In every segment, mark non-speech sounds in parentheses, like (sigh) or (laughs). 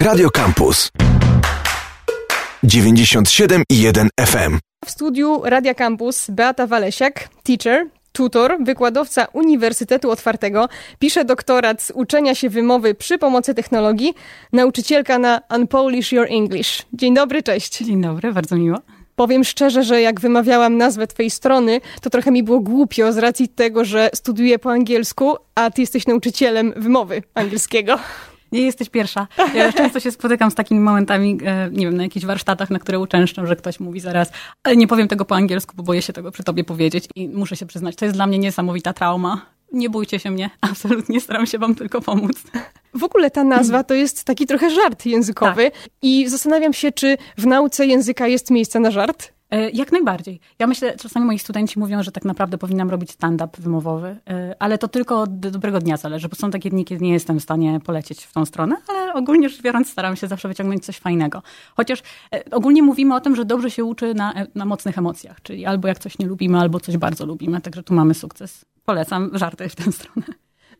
Radio Campus 97,1 FM. W studiu Radia Campus Beata Walesiak, teacher, tutor, wykładowca Uniwersytetu Otwartego, pisze doktorat z uczenia się wymowy przy pomocy technologii, nauczycielka na Unpolish Your English. Dzień dobry, cześć. Dzień dobry, bardzo miło. Powiem szczerze, że jak wymawiałam nazwę twojej strony, to trochę mi było głupio z racji tego, że studiuję po angielsku, a ty jesteś nauczycielem wymowy angielskiego. Nie jesteś pierwsza. Ja (laughs) często się spotykam z takimi momentami, e, nie wiem, na jakichś warsztatach, na które uczęszczam, że ktoś mówi zaraz, ale nie powiem tego po angielsku, bo boję się tego przy tobie powiedzieć i muszę się przyznać, to jest dla mnie niesamowita trauma. Nie bójcie się mnie, (laughs) absolutnie staram się wam tylko pomóc. W ogóle ta nazwa to jest taki trochę żart językowy tak. i zastanawiam się, czy w nauce języka jest miejsce na żart? E, jak najbardziej. Ja myślę, czasami moi studenci mówią, że tak naprawdę powinnam robić stand-up wymowowy, e, ale to tylko od dobrego dnia zależy, bo są takie dni, kiedy nie jestem w stanie polecieć w tą stronę, ale ogólnie rzecz biorąc staram się zawsze wyciągnąć coś fajnego. Chociaż e, ogólnie mówimy o tym, że dobrze się uczy na, na mocnych emocjach, czyli albo jak coś nie lubimy, albo coś bardzo lubimy, także tu mamy sukces. Polecam żarty w tę stronę.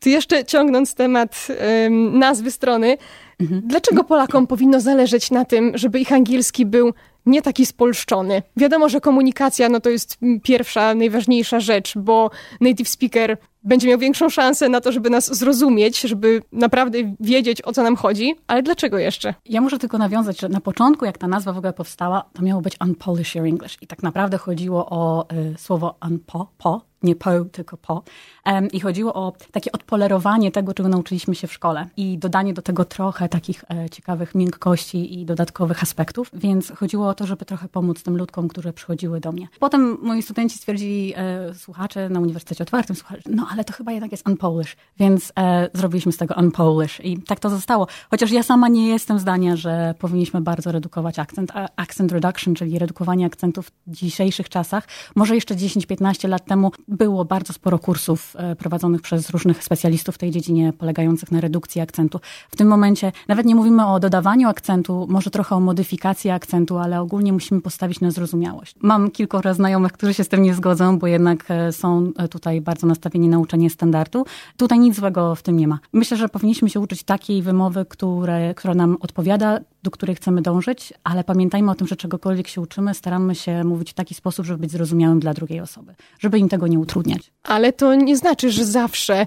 Tu jeszcze ciągnąc temat um, nazwy strony, mhm. dlaczego Polakom powinno zależeć na tym, żeby ich angielski był nie taki spolszczony. Wiadomo, że komunikacja no to jest pierwsza, najważniejsza rzecz, bo native speaker będzie miał większą szansę na to, żeby nas zrozumieć, żeby naprawdę wiedzieć, o co nam chodzi. Ale dlaczego jeszcze? Ja muszę tylko nawiązać, że na początku, jak ta nazwa w ogóle powstała, to miało być Unpolish Your English. I tak naprawdę chodziło o y, słowo unpo, po, nie po, tylko po. Um, I chodziło o takie odpolerowanie tego, czego nauczyliśmy się w szkole i dodanie do tego trochę takich e, ciekawych miękkości i dodatkowych aspektów. Więc chodziło o to, żeby trochę pomóc tym ludkom, które przychodziły do mnie. Potem moi studenci stwierdzili, e, słuchacze na Uniwersytecie Otwartym, słuchacze, no ale to chyba jednak jest unpolish, więc e, zrobiliśmy z tego unpolish i tak to zostało. Chociaż ja sama nie jestem zdania, że powinniśmy bardzo redukować akcent. Accent reduction, czyli redukowanie akcentów w dzisiejszych czasach. Może jeszcze 10-15 lat temu było bardzo sporo kursów prowadzonych przez różnych specjalistów w tej dziedzinie, polegających na redukcji akcentu. W tym momencie nawet nie mówimy o dodawaniu akcentu, może trochę o modyfikacji akcentu, ale ogólnie musimy postawić na zrozumiałość. Mam kilkoro znajomych, którzy się z tym nie zgodzą, bo jednak e, są e, tutaj bardzo nastawieni na uczenie standardu. Tutaj nic złego w tym nie ma. Myślę, że powinniśmy się uczyć takiej wymowy, które, która nam odpowiada, do której chcemy dążyć, ale pamiętajmy o tym, że czegokolwiek się uczymy, staramy się mówić w taki sposób, żeby być zrozumiałym dla drugiej osoby, żeby im tego nie utrudniać. Ale to nie znaczy, że zawsze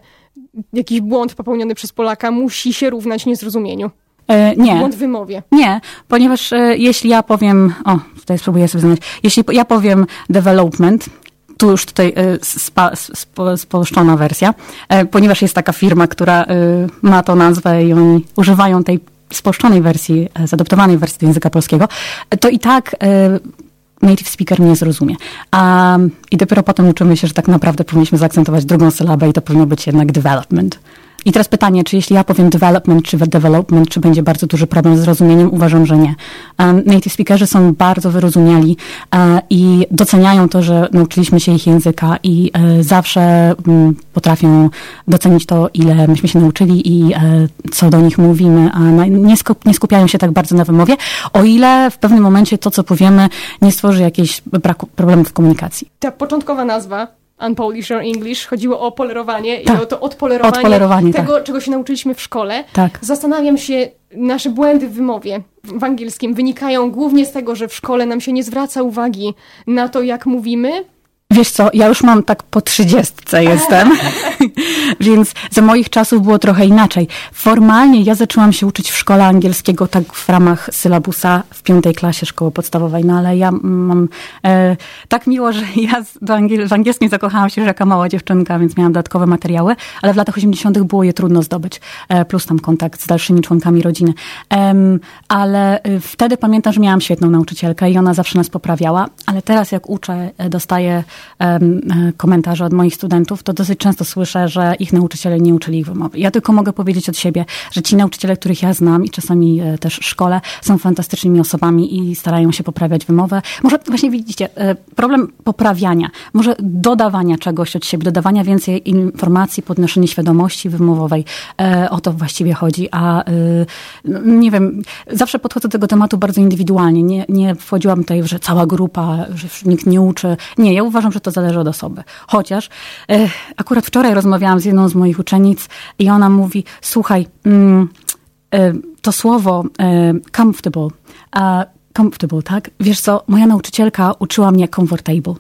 jakiś błąd popełniony przez Polaka musi się równać niezrozumieniu. E, nie. Błąd w wymowie. Nie, ponieważ e, jeśli ja powiem, o, tutaj spróbuję sobie znaleźć, jeśli ja powiem development, tu już tutaj e, spa, spo, spolszczona wersja, ponieważ jest taka firma, która ma tą nazwę i oni używają tej spolszczonej wersji, zadoptowanej wersji do języka polskiego, to i tak native speaker nie zrozumie. A, I dopiero potem uczymy się, że tak naprawdę powinniśmy zaakcentować drugą sylabę i to powinno być jednak development. I teraz pytanie, czy jeśli ja powiem development czy development, czy będzie bardzo duży problem z zrozumieniem? Uważam, że nie. Um, native speakerzy są bardzo wyrozumiali uh, i doceniają to, że nauczyliśmy się ich języka i uh, zawsze um, potrafią docenić to, ile myśmy się nauczyli i uh, co do nich mówimy, a na, nie, skup, nie, skupiają się tak bardzo na wymowie, o ile w pewnym momencie to, co powiemy, nie stworzy jakichś problemów w komunikacji. Ta początkowa nazwa Unpolish or English, chodziło o polerowanie tak. i o to odpolerowanie, odpolerowanie tego, tak. czego się nauczyliśmy w szkole. Tak. Zastanawiam się, nasze błędy w wymowie w angielskim wynikają głównie z tego, że w szkole nam się nie zwraca uwagi na to, jak mówimy, Wiesz co, ja już mam tak po trzydziestce jestem, (laughs) więc za moich czasów było trochę inaczej. Formalnie ja zaczęłam się uczyć w szkole angielskiego tak w ramach sylabusa w piątej klasie szkoły podstawowej, no ale ja mam e, tak miło, że ja do angiel w angielskim zakochałam się, że jaka mała dziewczynka, więc miałam dodatkowe materiały, ale w latach 80. było je trudno zdobyć, e, plus tam kontakt z dalszymi członkami rodziny. E, ale wtedy pamiętam, że miałam świetną nauczycielkę i ona zawsze nas poprawiała, ale teraz jak uczę, e, dostaję komentarze od moich studentów, to dosyć często słyszę, że ich nauczyciele nie uczyli ich wymowy. Ja tylko mogę powiedzieć od siebie, że ci nauczyciele, których ja znam i czasami e, też szkole, są fantastycznymi osobami i starają się poprawiać wymowę. Może właśnie widzicie, e, problem poprawiania, może dodawania czegoś od siebie, dodawania więcej informacji, podnoszenie świadomości wymowowej. O to właściwie chodzi. A nie wiem, zawsze podchodzę do tego tematu bardzo indywidualnie. Nie, nie wchodziłam tutaj, że cała grupa, że nikt nie uczy. Nie, ja uważam, że to zależy od osoby. Chociaż e, akurat wczoraj rozmawiałam z jedną z moich uczennic i ona mówi, słuchaj, mm, to słowo comfortable comfortable, tak? Wiesz co, moja nauczycielka uczyła mnie comfortable.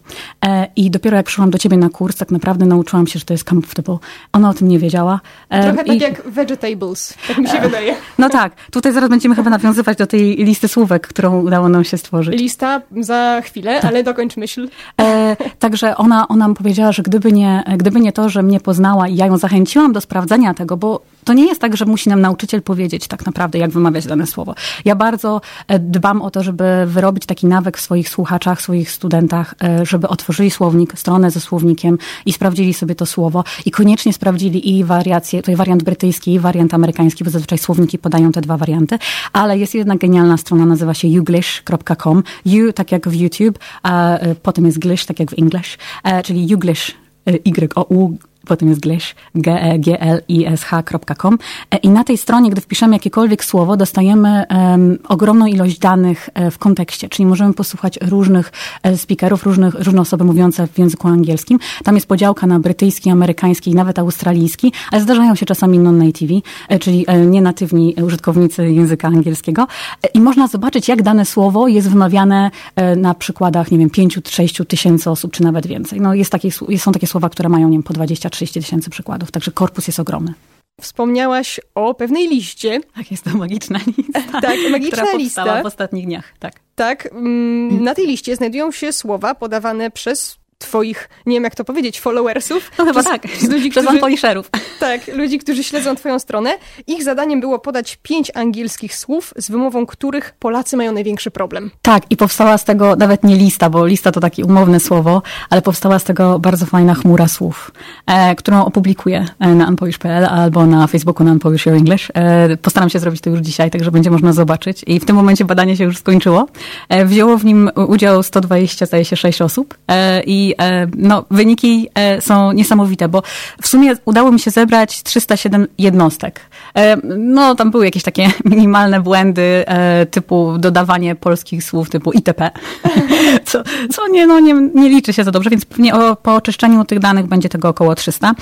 E, I dopiero jak przyszłam do ciebie na kurs, tak naprawdę nauczyłam się, że to jest comfortable. Ona o tym nie wiedziała. E, Trochę tak jak vegetables, tak mi się e, wydaje. (laughs) No tak, tutaj zaraz będziemy chyba nawiązywać do tej listy słówek, którą udało nam się stworzyć. Lista za chwilę, ale dokończ myśl. E, także ona, ona mi powiedziała, że gdyby nie, gdyby nie to, że mnie poznała i ja ją zachęciłam do sprawdzenia tego, bo to nie jest tak, że musi nam nauczyciel powiedzieć tak naprawdę, jak wymawiać dane słowo. Ja bardzo e, dbam o to, żeby wyrobić taki nawyk w swoich słuchaczach, swoich studentach, e, żeby otworzyli słownik, stronę ze słownikiem i sprawdzili sobie to słowo i koniecznie sprawdzili i wariacje, tutaj wariant brytyjski i wariant amerykański, bo zazwyczaj słowniki podają te dwa warianty, ale jest jedna genialna strona, nazywa się youglish.com. You, tak jak w YouTube, a e, potem jest glish, tak jak w English, czyli youglish Y-O-U potem jest glish, g-l-i-s-h.com e, i na tej stronie, gdy wpiszemy jakiekolwiek słowo, dostajemy um, ogromną ilość danych e, w kontekście, czyli możemy posłuchać różnych e, speakerów, różnych, różne osoby mówiące w języku angielskim. Tam jest podziałka na brytyjski, amerykański i nawet australijski, ale zdarzają się czasami non-nativi, czyli nienatywni użytkownicy języka angielskiego i można zobaczyć, jak dane słowo jest wymawiane na przykładach, nie wiem, 5-6 tysięcy osób, czy nawet więcej. No jest takie, są takie słowa, które mają, nie wiem, po 20 30 tysięcy przykładów, także korpus jest ogromny. Wspomniałaś o pewnej liście. Tak, jest to magiczna lista. (laughs) tak, magiczna która lista. w ostatnich dniach, tak. Tak, mm, na tej liście znajdują się słowa podawane przez twoich, nie wiem jak to powiedzieć, followersów. No chyba tak, z (laughs) ludzi, przez którzy, poliszerów. (laughs) Tak, ludzi, którzy śledzą twoją stronę. Ich zadaniem było podać pięć angielskich słów, z wymową których Polacy mają największy problem. Tak, i powstała z tego nawet nie lista, bo lista to takie umowne słowo, ale powstała z tego bardzo fajna chmura słów, e, którą opublikuję e, na unpolish.pl albo na Facebooku na Unpolish Your English. E, postaram się zrobić to już dzisiaj, także będzie można zobaczyć. I w tym momencie badanie się już skończyło. E, wzięło w nim udział 120, zdaje się, 6 osób e, i E, no, wyniki e, są niesamowite, bo w sumie udało mi się zebrać 307 jednostek. E, no, tam były jakieś takie (laughs) minimalne błędy typu dodawanie polskich słów typu ITP, (laughs) co, co nie, no, nie, nie liczy się za dobrze, więc pewnie o, po oczyszczeniu tych danych będzie tego około 300.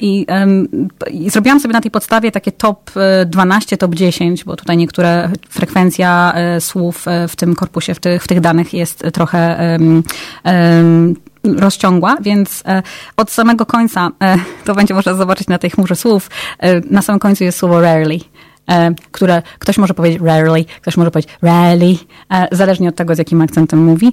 I, I zrobiłam sobie na tej podstawie takie top 12, top 10, bo tutaj niektóre frekwencja słów w tym korpusie, w tych, w tych danych jest trochę um, um, rozciągła, więc e, od samego końca, e, to będzie można zobaczyć na tej chmurze słów, e, na samym końcu jest słowo rarely które ktoś może powiedzieć rarely, ktoś może powiedzieć rarely, zależnie od tego, z jakim akcentem mówi,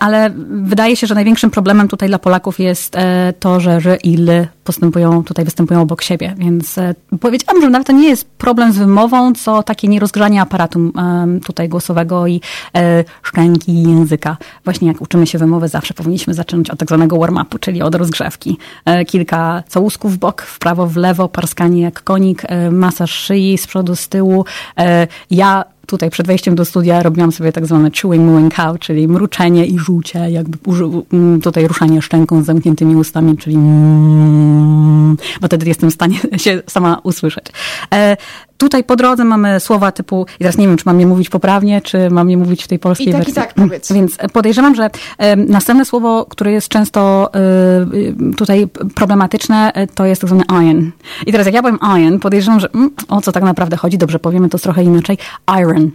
ale wydaje się, że największym problemem tutaj dla Polaków jest to, że r i l postępują, tutaj występują obok siebie, więc e, powiedziałam, że nawet to nie jest problem z wymową, co takie nierozgrzanie aparatu tutaj głosowego i e, szczęki języka. Właśnie jak uczymy się wymowy, zawsze powinniśmy zacząć od tak zwanego warm-upu, czyli od rozgrzewki. E, kilka całusków w bok, w prawo, w lewo, parskanie jak konik, masaż szyi z przodu, z tyłu. Ja tutaj przed wejściem do studia robiłam sobie tak zwane chewing, mooing cow, czyli mruczenie i żółcie, jakby mm, tutaj ruszanie szczęką z zamkniętymi ustami, czyli mm, bo wtedy jestem w stanie (laughs) się sama usłyszeć. E, tutaj po drodze mamy słowa typu, i teraz nie wiem, czy mam je mówić poprawnie, czy mam je mówić w tej polskiej I tak, wersji. I tak, powiedz. (laughs) Więc podejrzewam, że następne słowo, które jest często e, tutaj problematyczne, e, to jest tak zwany iron. I teraz jak ja powiem iron, podejrzewam, że mm, o co tak naprawdę chodzi, dobrze powiemy to trochę inaczej, iron.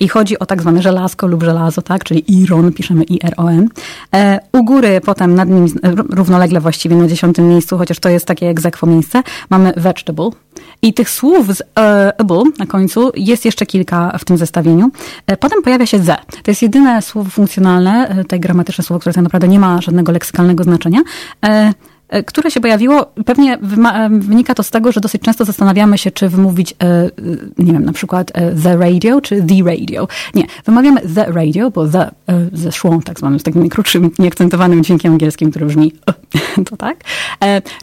I chodzi o tak zwane żelazko lub żelazo, tak? czyli iron, piszemy I-R-O-N. E, u góry, potem nad nim, równolegle właściwie na dziesiątym miejscu, chociaż to jest takie egzekwo miejsce, mamy vegetable. I tych słów z e, able na końcu jest jeszcze kilka w tym zestawieniu. E, potem pojawia się ze. To jest jedyne słowo funkcjonalne, e, te gramatyczne słowo, które tak naprawdę nie ma żadnego leksykalnego znaczenia. E, E, które się pojawiło, pewnie e, wynika to z tego, że dosyć często zastanawiamy się, czy wymówić, e, nie wiem, na przykład the radio, czy the radio. Nie, wymawiamy the radio, bo the ze szłą, tak zwanym, z takim krótszym, nieakcentowanym dźwiękiem angielskim, który brzmi (laughs) to tak.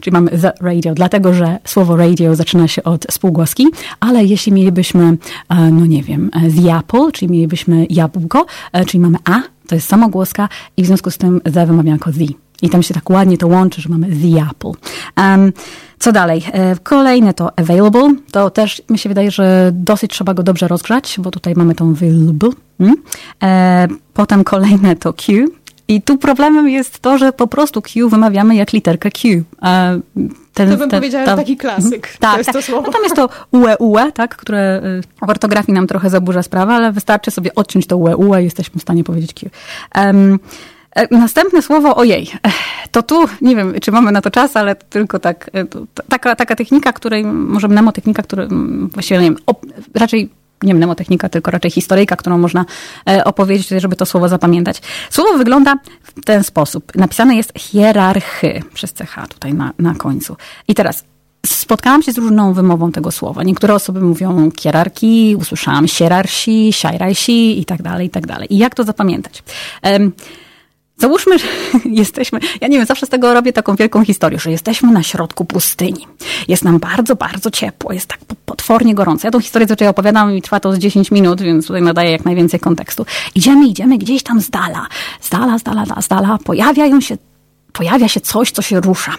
Czyli mamy the radio, dlatego, że słowo radio zaczyna się od spółgłoski, ale jeśli mielibyśmy, no nie wiem, the apple, czyli mielibyśmy jabłko, czyli mamy a, to jest samogłoska i w związku z tym the wymawiamy jako the. I tam się tak ładnie to łączy, że mamy the apple. Um, co dalej? E, kolejne to available. To też mi się wydaje, że dosyć trzeba go dobrze rozgrzać, bo tutaj mamy tą available. Hmm? E, potem kolejne to Q, I tu problemem jest to, że po prostu Q wymawiamy jak literkę Q. Ten, to bym ten, powiedziała, że taki klasyk. Tak, to jest tak. to słowo. No tam jest to UE, UE, tak, które y, w ortografii nam trochę zaburza sprawę, ale wystarczy sobie odciąć to UE, UE i jesteśmy w stanie powiedzieć Q. Um, Następne słowo ojej. To tu, nie wiem, czy mamy na to czas, ale tylko tak, e, taka, taka technika, której, może mnemotechnika, która właściwie, nie wiem, op, raczej nie mnemotechnika, tylko raczej historyjka, którą można e, opowiedzieć, żeby to słowo zapamiętać. Słowo wygląda w ten sposób. Napisane jest hierarchy przez CH tutaj na, na końcu. I teraz spotkałam się z różną wymową tego słowa. Niektóre osoby mówią kierarki, usłyszałam sierarsi, siajrajsi i tak dalej, i tak dalej. I jak to zapamiętać? Um, Załóżmy, że (laughs) jesteśmy, ja nie wiem, zawsze z tego robię taką wielką historię, że jesteśmy na środku pustyni. Jest nam bardzo, bardzo ciepło, jest tak potwornie gorąco. Ja tą historię zazwyczaj opowiadam i trwa to z 10 minut, więc tutaj nadaję jak najwięcej kontekstu. Idziemy, idziemy gdzieś tam z dala, z dala, z dala, z dala, pojawiają się pojawia się coś, co się rusza.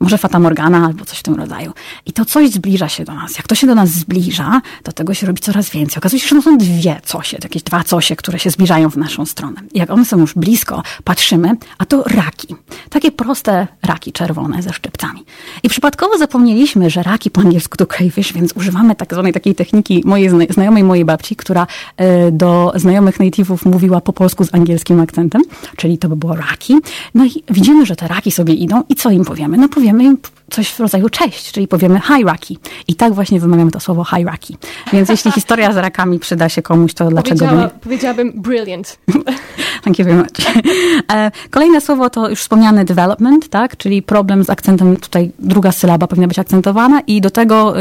Może Fata Morgana albo coś w tym rodzaju. I to coś zbliża się do nas. Jak to się do nas zbliża, to tego się robi coraz więcej. Okazuje się, że są dwie cosie, jakieś dwa cosie, które się zbliżają w naszą stronę. I jak one są już blisko, patrzymy, a to raki. Takie proste raki czerwone ze szczypcami. I przypadkowo zapomnieliśmy, że raki po angielsku to crayfish, więc używamy tak zwanej takiej techniki mojej znajomej mojej babci, która e, do znajomych native'ów mówiła po polsku z angielskim akcentem, czyli to by było raki. No i widzimy, że te raki sobie idą i co im powiemy? No powiemy im coś w rodzaju cześć, czyli powiemy hi raki. I tak właśnie wymawiamy to słowo hi raki. Więc jeśli (laughs) historia z rakami przyda się komuś, to dlaczego by nie? Powiedziałabym brilliant. (laughs) Thank you very much. E, kolejne słowo to już wspomniany development, tak? czyli problem z akcentem, tutaj druga sylaba powinna być akcentowana i do tego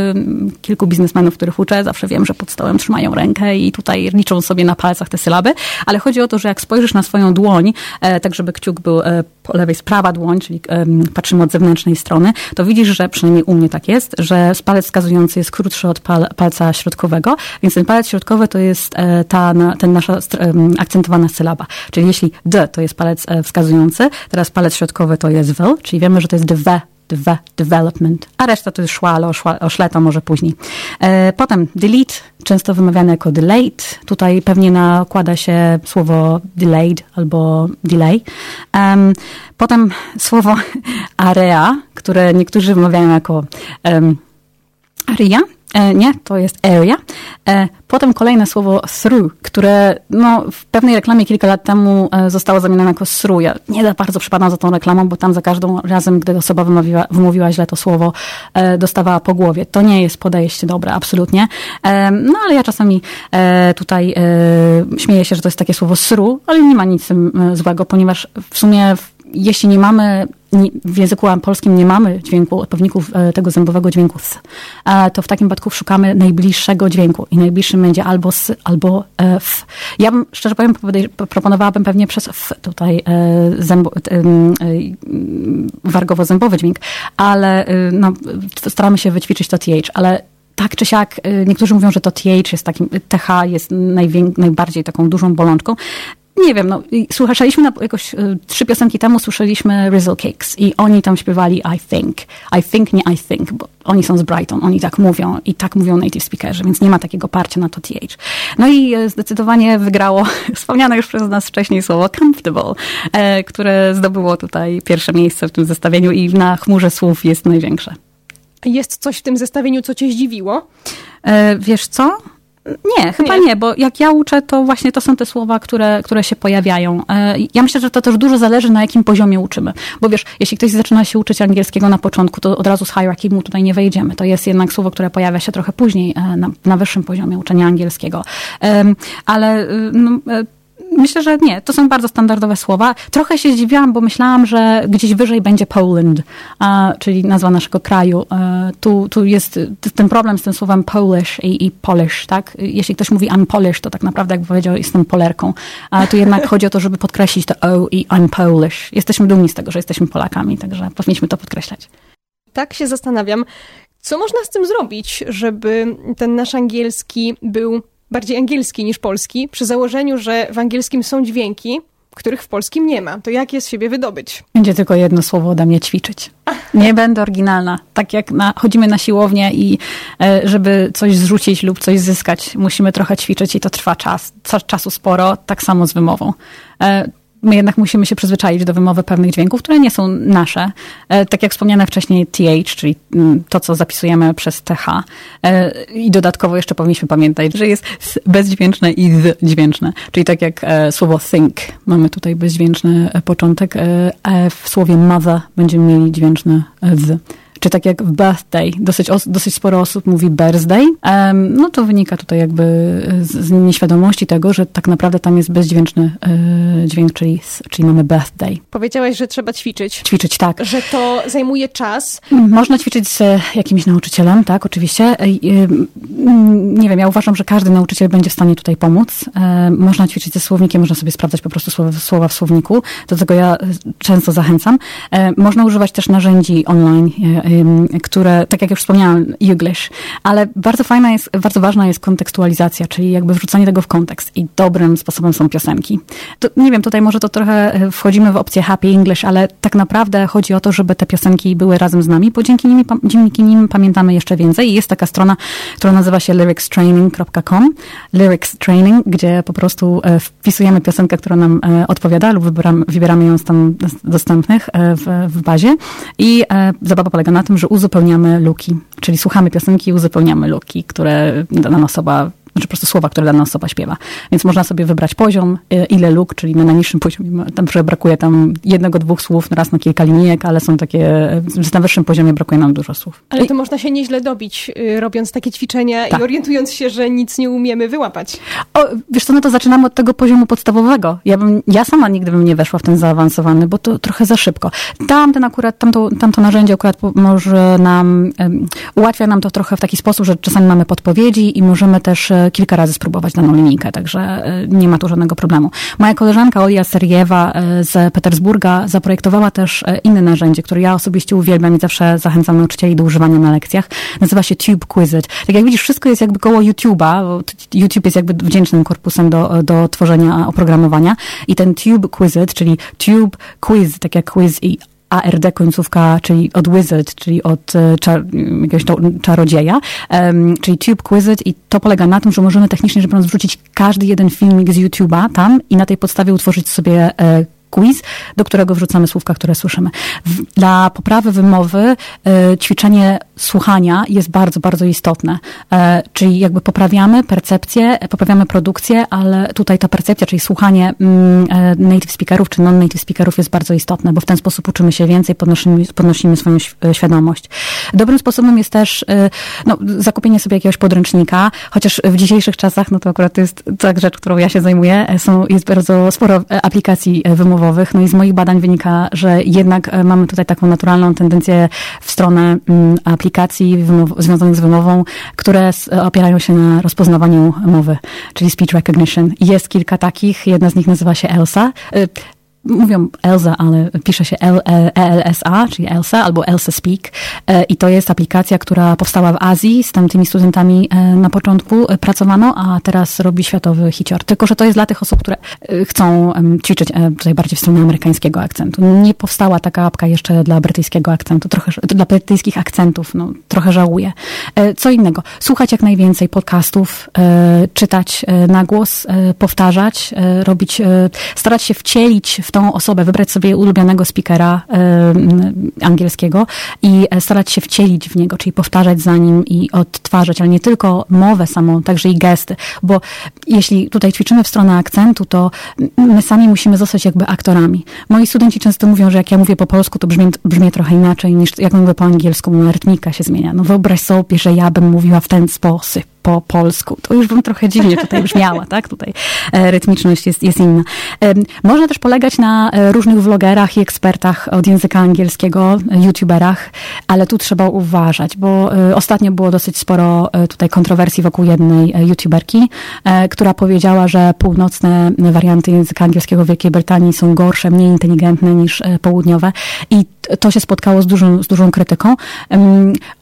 kilku biznesmenów, których uczę, zawsze wiem, że pod stołem trzymają rękę i tutaj liczą sobie na palcach te sylaby, ale chodzi o to, że jak spojrzysz na swoją dłoń, e, tak żeby kciuk był e, po lewej z prawa dłoń, czyli patrzymy od zewnętrznej strony, to widzisz, że przynajmniej u mnie tak jest, że palec wskazujący jest krótszy od pal, palca środkowego, więc ten palec środkowy to jest ta, ten nasza akcentowana sylaba. Czyli jeśli D to jest palec e, wskazujący, teraz palec środkowy to jest W, czyli wiemy, że to jest dwe development, a reszta to jest szła, ale o, szła, o szle to może później. E, potem delete, często wymawiane jako delayed. Tutaj pewnie nakłada się słowo delayed albo delay. Um, potem słowo (laughs) area, które niektórzy wymawiają jako um, nie, to jest area. E, potem kolejne słowo through, które no, w pewnej reklamie kilka lat temu e, zostało zamienione jako through. Ja nie bardzo przypadam za tą reklamą, bo tam za każdym razem, gdy osoba wymówiła, źle to słowo, dostawała po głowie. To nie jest podejście dobre, absolutnie. No ale ja czasami tutaj śmieję się, że to jest takie słowo through, ale nie ma nic złego, ponieważ w sumie jeśli nie mamy w języku polskim nie mamy dźwięku, odpowiedników e, tego zębowego dźwięku s, to w takim przypadku szukamy najbliższego dźwięku i najbliższym będzie albo s, albo e, f. Ja bym, szczerze powiem, proponowałabym pewnie przez f tutaj e, zębo, wargowo-zębowy dźwięk, ale no, staramy się wyćwiczyć to th, ale tak czy siak, niektórzy mówią, że to TH jest takim, TH jest najbardziej taką dużą bolączką nie wiem, no, słyszeliśmy na, jakoś y, trzy piosenki temu słyszeliśmy Rizzle Cakes i oni tam śpiewali I think. I think, nie I think, bo oni są z Brighton, oni tak mówią i tak mówią native speakerzy, więc nie ma takiego parcia na to TH. No i e, zdecydowanie wygrało (laughs) wspomniane już przez nas wcześniej słowo comfortable, e, które zdobyło tutaj pierwsze miejsce w tym zestawieniu i na chmurze słów jest największe. Jest coś w tym zestawieniu, co cię zdziwiło? E, wiesz co? Nie, chyba nie. nie. bo jak ja uczę, to właśnie to są te słowa, które, które się pojawiają. E, ja myślę, że to też dużo zależy, na jakim poziomie uczymy. Bo wiesz, jeśli ktoś zaczyna się uczyć angielskiego na początku, to od razu z hierarchy mu tutaj nie wejdziemy. To jest jednak słowo, które pojawia się trochę później e, na, na wyższym poziomie uczenia angielskiego. Ale y, no, e, Myślę, że nie. To są bardzo standardowe słowa. Trochę się zdziwiłam, bo myślałam, że gdzieś wyżej będzie Poland, czyli nazwa naszego kraju. E, tu, tu jest ten problem z tym słowem Polish i, i Polish, tak? Jeśli ktoś mówi I'm Polish, to tak naprawdę, jak powiedział, jestem Polerką. A tu jednak chodzi o to, żeby podkreślić to O i I'm Polish. Jesteśmy dumni z tego, że jesteśmy Polakami, także powinniśmy to podkreślać. Tak się zastanawiam, co można z tym zrobić, żeby ten nasz angielski był bardziej angielski niż polski, przy założeniu, że w angielskim są dźwięki, których w polskim nie ma. To jak je z siebie wydobyć? Będzie tylko jedno słowo ode mnie ćwiczyć. Nie będę oryginalna. Tak jak na, chodzimy na siłownię i e, żeby coś zrzucić lub coś zyskać, musimy trochę ćwiczyć i to trwa czas, czasu sporo, tak samo z wymową. E, my jednak musimy się przyzwyczaić do wymowy pewnych dźwięków, które nie są nasze. E, tak jak wspomniane wcześniej TH, czyli mm, to, co zapisujemy przez TH. E, I dodatkowo jeszcze powinniśmy pamiętać, że jest bezdźwięczne i dźwięczne. Czyli tak jak e, słowo think, mamy tutaj bezdźwięczny początek, w słowie mother będziemy mieli dźwięczne z czy tak jak w birthday, dosyć, dosyć sporo osób mówi birthday, no to wynika tutaj jakby z, z, nieświadomości tego, że tak naprawdę tam jest bezdźwięczny y, dźwięk, czyli, czyli mamy birthday. Powiedziałaś, że trzeba ćwiczyć. Ćwiczyć, tak. Że to zajmuje czas. Można ćwiczyć z jakimś nauczycielem, tak, oczywiście. Y, nie wiem, ja uważam, że każdy nauczyciel będzie w stanie tutaj pomóc. Można ćwiczyć ze słownikiem, można sobie sprawdzać po prostu słowa, słowa w słowniku. Do tego ja często zachęcam. Można używać też narzędzi online, które, tak jak już wspomniałam, English, ale bardzo fajna jest, bardzo ważna jest kontekstualizacja, czyli jakby wrzucanie tego w kontekst. I dobrym sposobem są piosenki. To, nie wiem, tutaj może to trochę e, wchodzimy w opcję happy English, ale tak naprawdę chodzi o to, żeby te piosenki były razem z nami, bo dzięki nim, dzięki nim pamiętamy jeszcze więcej. I jest taka strona, która nazywa się lyricstraining.com, lyrics training, gdzie po prostu e, wpisujemy piosenkę, która nam e, odpowiada lub wybieramy, wybieramy ją z tam dostępnych w, w bazie. I zabawa polega na tym, że uzupełniamy luki, czyli słuchamy piosenki i uzupełniamy luki, które dana osoba znaczy po prostu słowa, które dana osoba śpiewa. Więc można sobie wybrać poziom, y, ile luk, czyli na najniższym poziomie, tam brakuje tam jednego, dwóch słów raz na kilka linijek, ale są takie, na wyższym poziomie brakuje nam dużo słów. Ale to I... można się nieźle dobić, y, robiąc takie ćwiczenia tak. i orientując się, że nic nie umiemy wyłapać. O, wiesz co, no to zaczynamy od tego poziomu podstawowego. Ja, bym, ja sama nigdy bym nie weszła w ten zaawansowany, bo to trochę za szybko. Tamten akurat, tamto, tamto narzędzie akurat może nam, um, ułatwia nam to trochę w taki sposób, że czasami mamy podpowiedzi i możemy też e, kilka razy spróbować daną linijkę, także e, nie ma tu żadnego problemu. Moja koleżanka Olia Seriewa e, z Petersburga zaprojektowała też e, inne narzędzie, które ja osobiście uwielbiam i zawsze zachęcam nauczycieli do używania na lekcjach. Nazywa się Tube Quizit. Tak jak widzisz, wszystko jest jakby koło YouTube'a, YouTube jest jakby wdzięcznym korpusem do, do tworzenia oprogramowania i ten Tube Quizit, czyli Tube Quiz, tak jak quiz i ARD końcówka, czyli od wizard, czyli od e, czar, jakiegoś czarodzieja, um, czyli Tube Quizit i to polega na tym, że możemy technicznie rzecz biorąc wrzucić każdy jeden filmik z YouTube'a tam i na tej podstawie utworzyć sobie e, quiz, do którego wrzucamy słówka, które słyszymy. Dla poprawy wymowy e, ćwiczenie słuchania jest bardzo, bardzo istotne. E, czyli jakby poprawiamy percepcję, poprawiamy produkcję, ale tutaj ta percepcja, czyli słuchanie mm, e, native speakerów czy non-native speakerów jest bardzo istotne, bo w ten sposób uczymy się więcej, podnosimy, podnosimy swoją świadomość. Dobrym sposobem jest też no, zakupienie sobie jakiegoś podręcznika, chociaż w dzisiejszych czasach, no to akurat jest tak rzecz, którą ja się zajmuję, są, jest bardzo sporo aplikacji wymowowych, no i z moich badań wynika, że jednak e, mamy tutaj taką naturalną tendencję w stronę mm, aplikacji związanych z wymową, które opierają się na rozpoznawaniu mowy, czyli speech recognition. Jest kilka takich, jedna z nich nazywa się ELSA. E, mówią Elza, ale pisze się ELSA, czyli Elsa albo Elsa Speak. E, I to jest aplikacja, która powstała w Azji. Z tamtymi studentami e, na początku e, pracowano, a teraz robi światowy hicior. Tylko, że to jest dla tych osób, które chcą ćwiczyć tutaj bardziej w stronę amerykańskiego akcentu. Nie powstała taka apka jeszcze dla brytyjskiego akcentu, trochę, dla brytyjskich akcentów, no, trochę żałuję. Co innego, słuchać jak najwięcej podcastów, czytać na głos, powtarzać, robić, starać się wcielić w tą osobę, wybrać sobie ulubionego speakera y, angielskiego i starać się wcielić w niego, czyli powtarzać za nim i odtwarzać, ale nie tylko mowę samą, także i gesty, bo jeśli tutaj ćwiczymy w stronę akcentu, to my sami musimy zostać jakby aktorami. Moi studenci często mówią, że jak ja mówię po polsku, to brzmię, brzmię trochę inaczej niż jak mówię po angielsku, bo rytmika się zmienia. No wyobraź sobie, że ja bym mówiła w ten sposób po polsku. To już bym trochę dziwnie tutaj brzmiała, tak? Tutaj e, rytmiczność jest, jest inna. Można też polegać na e, różnych vlogerach i ekspertach od języka angielskiego, youtuberach, ale tu trzeba uważać, bo e, ostatnio było dosyć sporo tutaj kontrowersji wokół jednej youtuberki, która powiedziała, że północne warianty języka angielskiego w Wielkiej Brytanii są gorsze, mniej inteligentne niż południowe i to się spotkało z dużą, z dużą krytyką.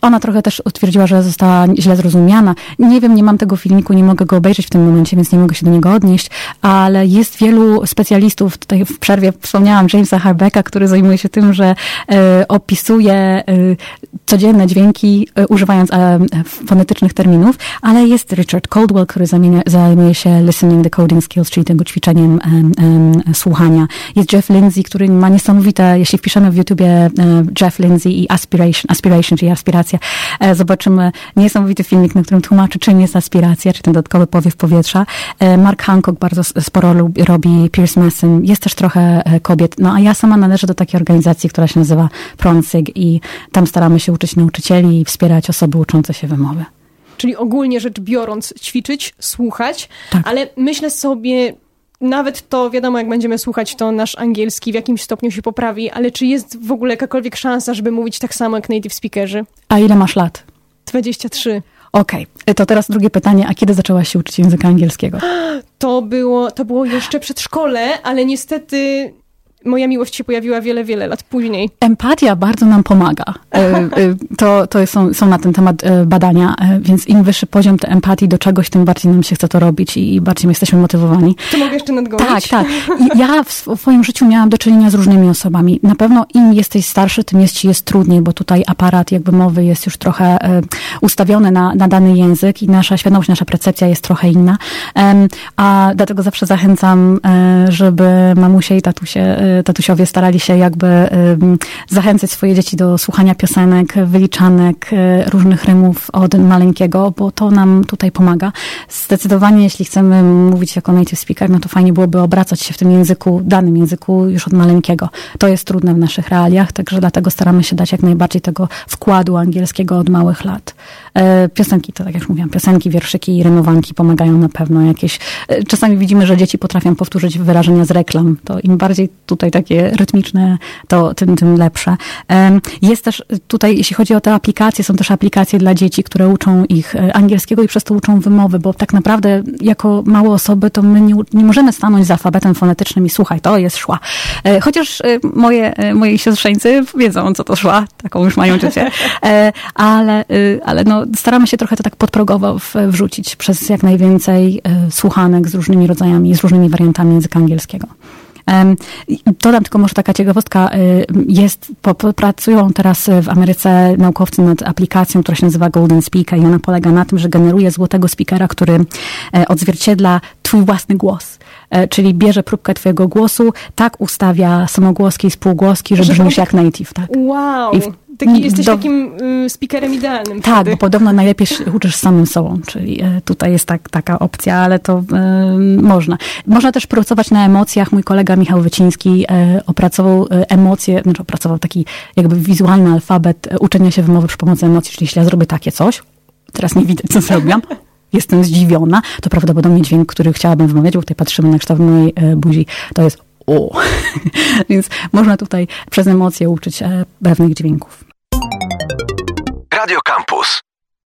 Ona trochę też utwierdziła, że została źle zrozumiana. Nie wiem, nie mam tego filmiku, nie mogę go obejrzeć w tym momencie, więc nie mogę się do niego odnieść, ale jest wielu specjalistów, tutaj w przerwie wspomniałam Jamesa Harbecka, który zajmuje się tym, że e, opisuje e, codzienne dźwięki, e, używając fonetycznych terminów, ale jest Richard Caldwell, który zamienia, zajmuje się listening decoding skills, czyli tego ćwiczeniem słuchania. Jest Jeff Lindsay, który ma niesamowite, jeśli wpiszemy w YouTubie Jeff Lindsay i aspiration, aspiration czyli aspiracja, e, zobaczymy niesamowity filmik, na którym tłumaczy, czym jest aspiracja, czy ten dodatkowy powiew powietrza. E, Mark Hancock bardzo sporo robi, Pierce Masson, jest też trochę kobiet, no a ja sama należę do takiej organizacji, która się nazywa Pronsig i tam staramy się uczyć nauczycieli i wspierać osoby uczące się wymowy. Czyli ogólnie rzecz biorąc, ćwiczyć, słuchać, tak. ale myślę sobie, nawet to, wiadomo, jak będziemy słuchać, to nasz angielski w jakimś stopniu się poprawi, ale czy jest w ogóle jakakolwiek szansa, żeby mówić tak samo jak native speakerzy? A ile masz lat? 23. Okej, okay. to teraz drugie pytanie, a kiedy zaczęłaś się uczyć języka angielskiego? (gasps) To było, to było jeszcze przed szkole, ale niestety moja miłość się pojawiła wiele, wiele lat później. Empatia bardzo nam pomaga. E, e, to, to są, są na ten temat e, badania, więc im wyższy poziom tej empatii do czegoś, tym bardziej nam się chce to robić i bardziej jesteśmy motywowani. To mogę jeszcze nadgonić? Tak, tak. I ja w swoim życiu miałam do czynienia z różnymi osobami. Na pewno im jesteś starszy, tym jest ci jest trudniej, bo tutaj aparat jakby mowy jest już trochę ustawiony na, na dany język i nasza świadomość, nasza percepcja jest trochę inna. A dlatego zawsze zachęcam, żeby mamusie i tatusie tatusiowie starali się jakby zachęcać swoje dzieci do słuchania piosenek, wyliczanek, e, różnych rymów od maleńkiego, bo to nam tutaj pomaga. Zdecydowanie, jeśli chcemy mówić jako native speaker, no to fajnie byłoby obracać się w tym języku, danym języku już od maleńkiego. To jest trudne w naszych realiach, także dlatego staramy się dać jak najbardziej tego wkładu angielskiego od małych lat. E, piosenki, to tak jak już mówiłam, piosenki, wierszyki i rymowanki pomagają na pewno jakieś. E, czasami widzimy, że dzieci potrafią powtórzyć wyrażenia z reklam. To im bardziej tutaj takie rytmiczne, to tym, tym lepsze. Jest też tutaj, jeśli chodzi o te aplikacje, są też aplikacje dla dzieci, które uczą ich e, angielskiego i przez to uczą wymowy, bo tak naprawdę jako małe osoby to my nie, nie możemy stanąć za alfabetem fonetycznym i słuchaj, to jest szła. Chociaż moje, moi siostrzeńcy wiedzą, co to szła, taką już mają dziecię, ale, ale no staramy się trochę to tak podprogowo wrzucić przez jak najwięcej e, słuchanek z różnymi rodzajami, z różnymi wariantami języka angielskiego. Dodam tylko może taka ciekawostka, e, jest, pracują teraz w Ameryce naukowcy nad aplikacją, która się nazywa Golden Speaker i ona polega na tym, że generuje złotego speakera, który e, odzwierciedla twój własny głos. Czyli bierze próbkę twojego głosu, tak ustawia samogłoski i spółgłoski, że brzmisz jak native. Tak. Wow. I Taki, jesteś do... takim y, speakerem idealnym. Tak, wtedy. bo podobno najlepiej się uczysz samym sobą, czyli y, tutaj jest tak, taka opcja, ale to y, można. Można też pracować na emocjach. Mój kolega Michał Wyciński opracował emocje, znaczy opracował taki jakby wizualny alfabet uczenia się wymowy przy pomocy emocji, czyli jeśli ja zrobię takie coś, teraz nie widać, co zrobiłam, jestem zdziwiona, to prawdopodobnie dźwięk, który chciałabym wymawiać, bo tutaj patrzymy na kształt mojej buzi, to jest o. (laughs) Więc można tutaj przez emocje uczyć pewnych dźwięków. Radio Campus.